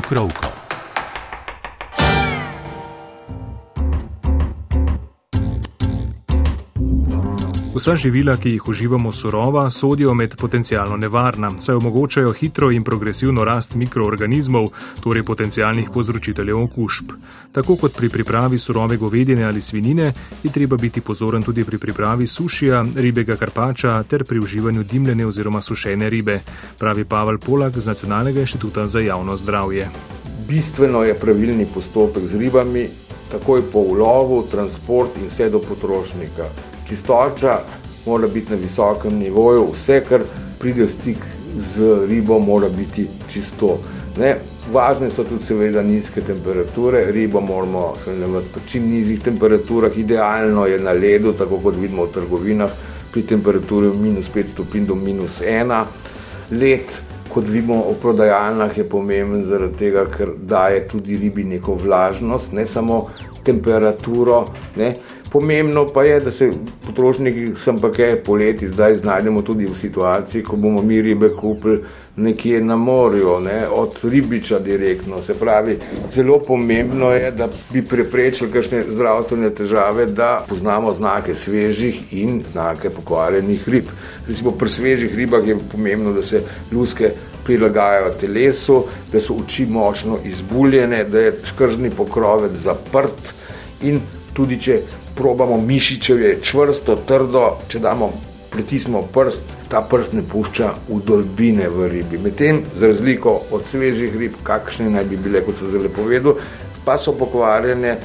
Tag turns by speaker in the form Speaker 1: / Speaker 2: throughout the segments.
Speaker 1: procurar Vsa živila, ki jih uživamo surova, sodijo med potencialno nevarna, saj omogočajo hitro in progresivno rast mikroorganizmov, torej potencialnih povzročiteljev okužb. Tako kot pri pripravi surove govedine ali svinine, je treba biti pozoren tudi pri pripravi sušija, ribega karpača ter pri uživanju dimljene oziroma sušene ribe, pravi Pavel Polak z Nacionalnega inštituta za javno zdravje.
Speaker 2: Bistveno je pravilni postopek z ribami, takoj po ulovu, transport in vse do potrošnika čistoča mora biti na visokem nivoju, vse, kar pride v stik z ribo, mora biti čisto. Ne? Važne so tudi seveda nizke temperature, ribo moramo shranjevati po čim nižjih temperaturah, idealno je na ledu, tako kot vidimo v trgovinah, pri temperaturi minus 5 stopinj do minus 1. Led, kot vidimo v prodajalnah, je pomemben zaradi tega, ker daje tudi ribi neko vlažnost, ne samo temperaturo. Ne? Pomembno pa je, da se potrošniki, sem pa kaj poleti, zdaj znajdemo tudi v situaciji, ko bomo mi ribe kupili nekje na morju, ne, od ribiča direktno. Se pravi, zelo pomembno je, da bi preprečili kakšne zdravstvene težave, da poznamo znake svežih in znake pokvarjenih rib. Recimo pri svežih ribah je pomembno, da se luske prilagajajo telesu, da so oči močno izbuljene, da je škržni pokrovec zaprt in tudi če probamo mišičev, čvrsto, trdo, če damo pritisnemo prst, ta prst ne pušča udolbine v ribi. Medtem, za razliko od svežih rib, kakšne naj bi bile, kot so zelo povedal, pa so pokvarjene.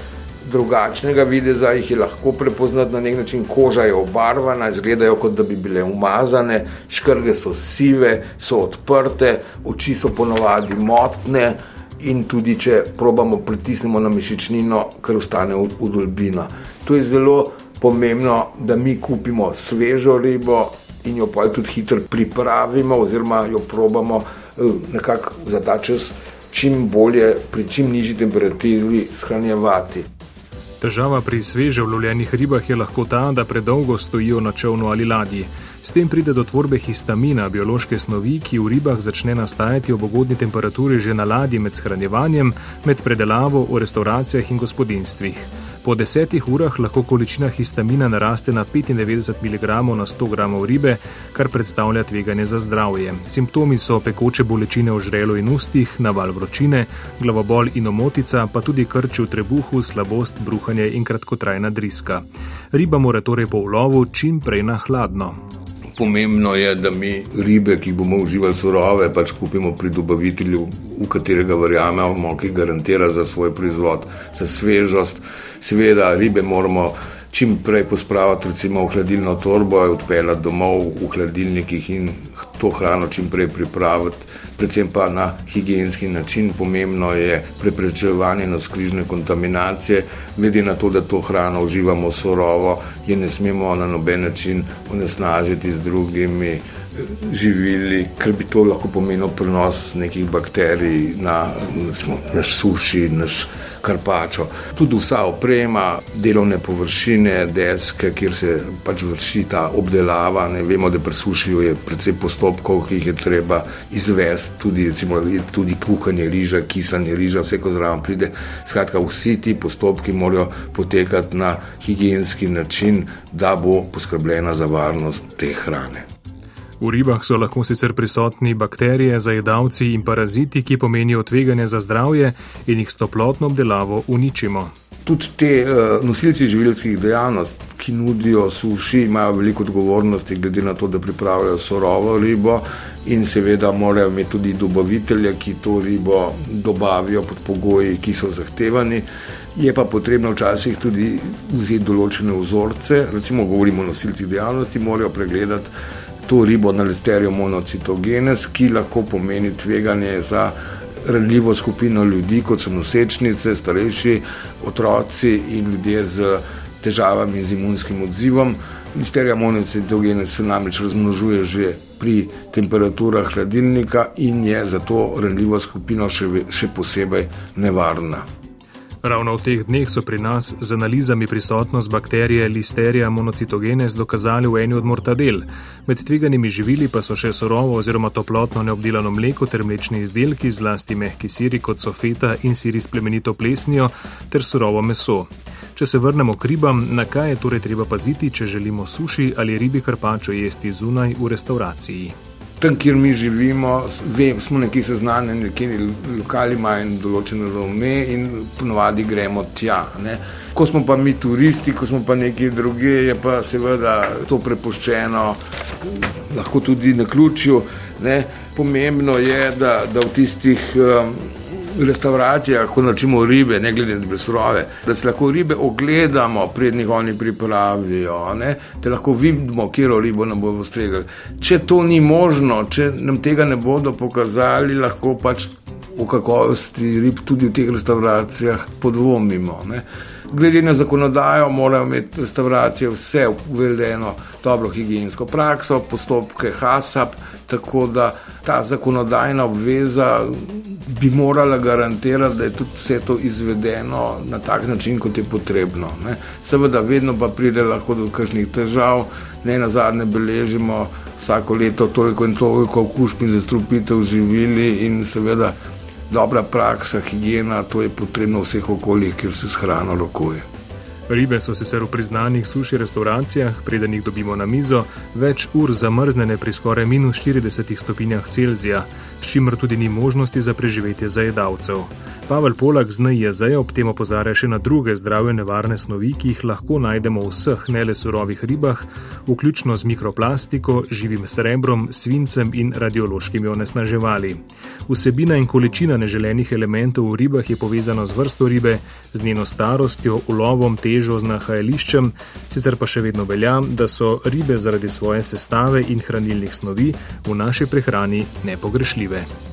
Speaker 2: Drugačnega videza jih je lahko prepoznati na nek način, koža je obarvana, izgledajo kot da bi bile umazane, škrge so sive, so odprte, oči so ponovadi motne, in tudi če probamo pritisnemo na mišičnino, ker ostane udolbina. To je zelo pomembno, da mi kupimo svežo ribo in jo pa tudi hitro pripravimo, oziroma jo probamo eh, nekako za ta čas čim bolje, pri čim nižji temperaturi shranjevati.
Speaker 1: Težava pri sveže vlovljenih ribah je lahko ta, da predolgo stojijo na čovnu ali ladji. S tem pride do tvorbe histamina, biološke snovi, ki v ribah začne nastajati ob ugodni temperaturi že na ladji med shranjevanjem, med predelavo v restauracijah in gospodinstvih. Po desetih urah lahko količina histamina naraste na 95 mg na 100 g ribe, kar predstavlja tveganje za zdravje. Simptomi so pekoče bolečine v žrelu in ustih, naval vročine, glavobol in omotica, pa tudi krči v trebuhu, slabost, bruhanje in kratkotrajna driska. Riba mora torej po ulovu čim prej na hladno.
Speaker 2: Pomembno je, da mi ribe, ki bomo uživali surove, pač kupimo pri dobavitelju, v katerega verjamemo, ki garantira za svoj proizvod, za svežost. Seveda, ribe moramo čim prej pospraviti, recimo v hladilno torbo, odpeljati domov v hladilnikih in to hrano čim prej pripraviti, predvsem pa na higijenski način. Pomembno je preprečevanje navskrižne kontaminacije, glede na to, da to hrano uživamo surovo, je ne smemo na noben način onesnažiti z drugimi živili, ker bi to lahko pomenilo prenos nekih bakterij na naš suši, naš karpačo. Tudi vsa oprema, delovne površine, deske, kjer se pač vrši ta obdelava. Ne vemo, da pri sušiju je predvsej postopkov, ki jih je treba izvesti, tudi, recimo, tudi kuhanje riža, kisanje riža, vse, ko zraven pride. Skratka, vsi ti postopki morajo potekati na higijenski način, da bo poskrbljena za varnost te hrane.
Speaker 1: V ribah so lahko sicer prisotni bakterije, zajedavci in paraziti, ki pomenijo tveganje za zdravje in jih s toplotno obdelavo uničimo.
Speaker 2: Tudi te uh, nosilci živilskih dejavnosti, ki nudijo suši, imajo veliko odgovornosti, glede na to, da pripravljajo surovo ribo in seveda morajo imeti tudi dobavitelje, ki to ribo dobavijo pod pogoji, ki so zahtevani. Je pa potrebno včasih tudi vzeti določene vzorce, recimo govorimo o nosilcih dejavnosti, morajo pregledati to ribo na listerijo monocitogenes, ki lahko pomeni tveganje za ranljivo skupino ljudi, kot so nosečnice, starejši otroci in ljudje z težavami z imunskim odzivom. Listerija monocitogenes se namreč razmnožuje že pri temperaturah hladilnika in je za to ranljivo skupino še, še posebej nevarna.
Speaker 1: Ravno v teh dneh so pri nas z analizami prisotnost bakterije Listerija monocitogenes dokazali v eni od mortadel. Med tveganimi živili pa so še surovo oziroma toplotno neobdelano mleko ter mlečni izdelki, zlasti mehki siri kot so feta in siri s plemenito plesnijo ter surovo meso. Če se vrnemo k ribam, na kaj je torej treba paziti, če želimo suši ali ribi karpačo jesti zunaj v restauraciji?
Speaker 2: Tam, kjer mi živimo, vem, smo nekje seznanjeni, nekje lokali imajo določene ravne in ponovadi gremo tja. Ne. Ko smo pa mi turisti, ko smo pa nekje druge, je pa seveda to prepuščeno, lahko tudi na ključju. Ne. Pomembno je, da, da v tistih um, restauracijah, ko načimo ribe, ne glede na surove, da se lahko ribe ogledamo, prednjih oni pripravijo, ne? da lahko vidimo, kje ribo nam bodo stregali. Če to ni možno, če nam tega ne bodo pokazali, lahko pač o kakovosti rib tudi v teh restauracijah podvomimo. Ne? Glede na zakonodajo, morajo imeti restauracije vse uvedeno, dobro higijensko prakso, postopke HASAP, tako da ta zakonodajna obveza bi morala garantirati, da je tudi vse to izvedeno na tak način, kot je potrebno. Ne. Seveda, vedno pa pride lahko do kakšnih težav, ne na zadnje beležimo vsako leto toliko in toliko okužb in zastrupitev živili in seveda dobra praksa, higiena, to je potrebno v vseh okoljih, kjer se s hrano rokuje.
Speaker 1: Ribe so sicer v priznanih suši restauracijah, preden jih dobimo na mizo, več ur zamrznjene pri skoraj minus 40 stopinjah Celzija, s čimer tudi ni možnosti za preživetje zajedavcev. Pavel Polak z NIJZ ob tem opozarja še na druge zdravje nevarne snovi, ki jih lahko najdemo v vseh ne le surovih ribah, vključno z mikroplastiko, živim srebrom, svincem in radiološkimi onesnaževali. Vsebina in količina neželenih elementov v ribah je povezana z vrsto ribe, z njeno starostjo, ulovom, težo z nahajališčem, sicer pa še vedno velja, da so ribe zaradi svoje sestave in hranilnih snovi v naši prehrani nepogrešljive.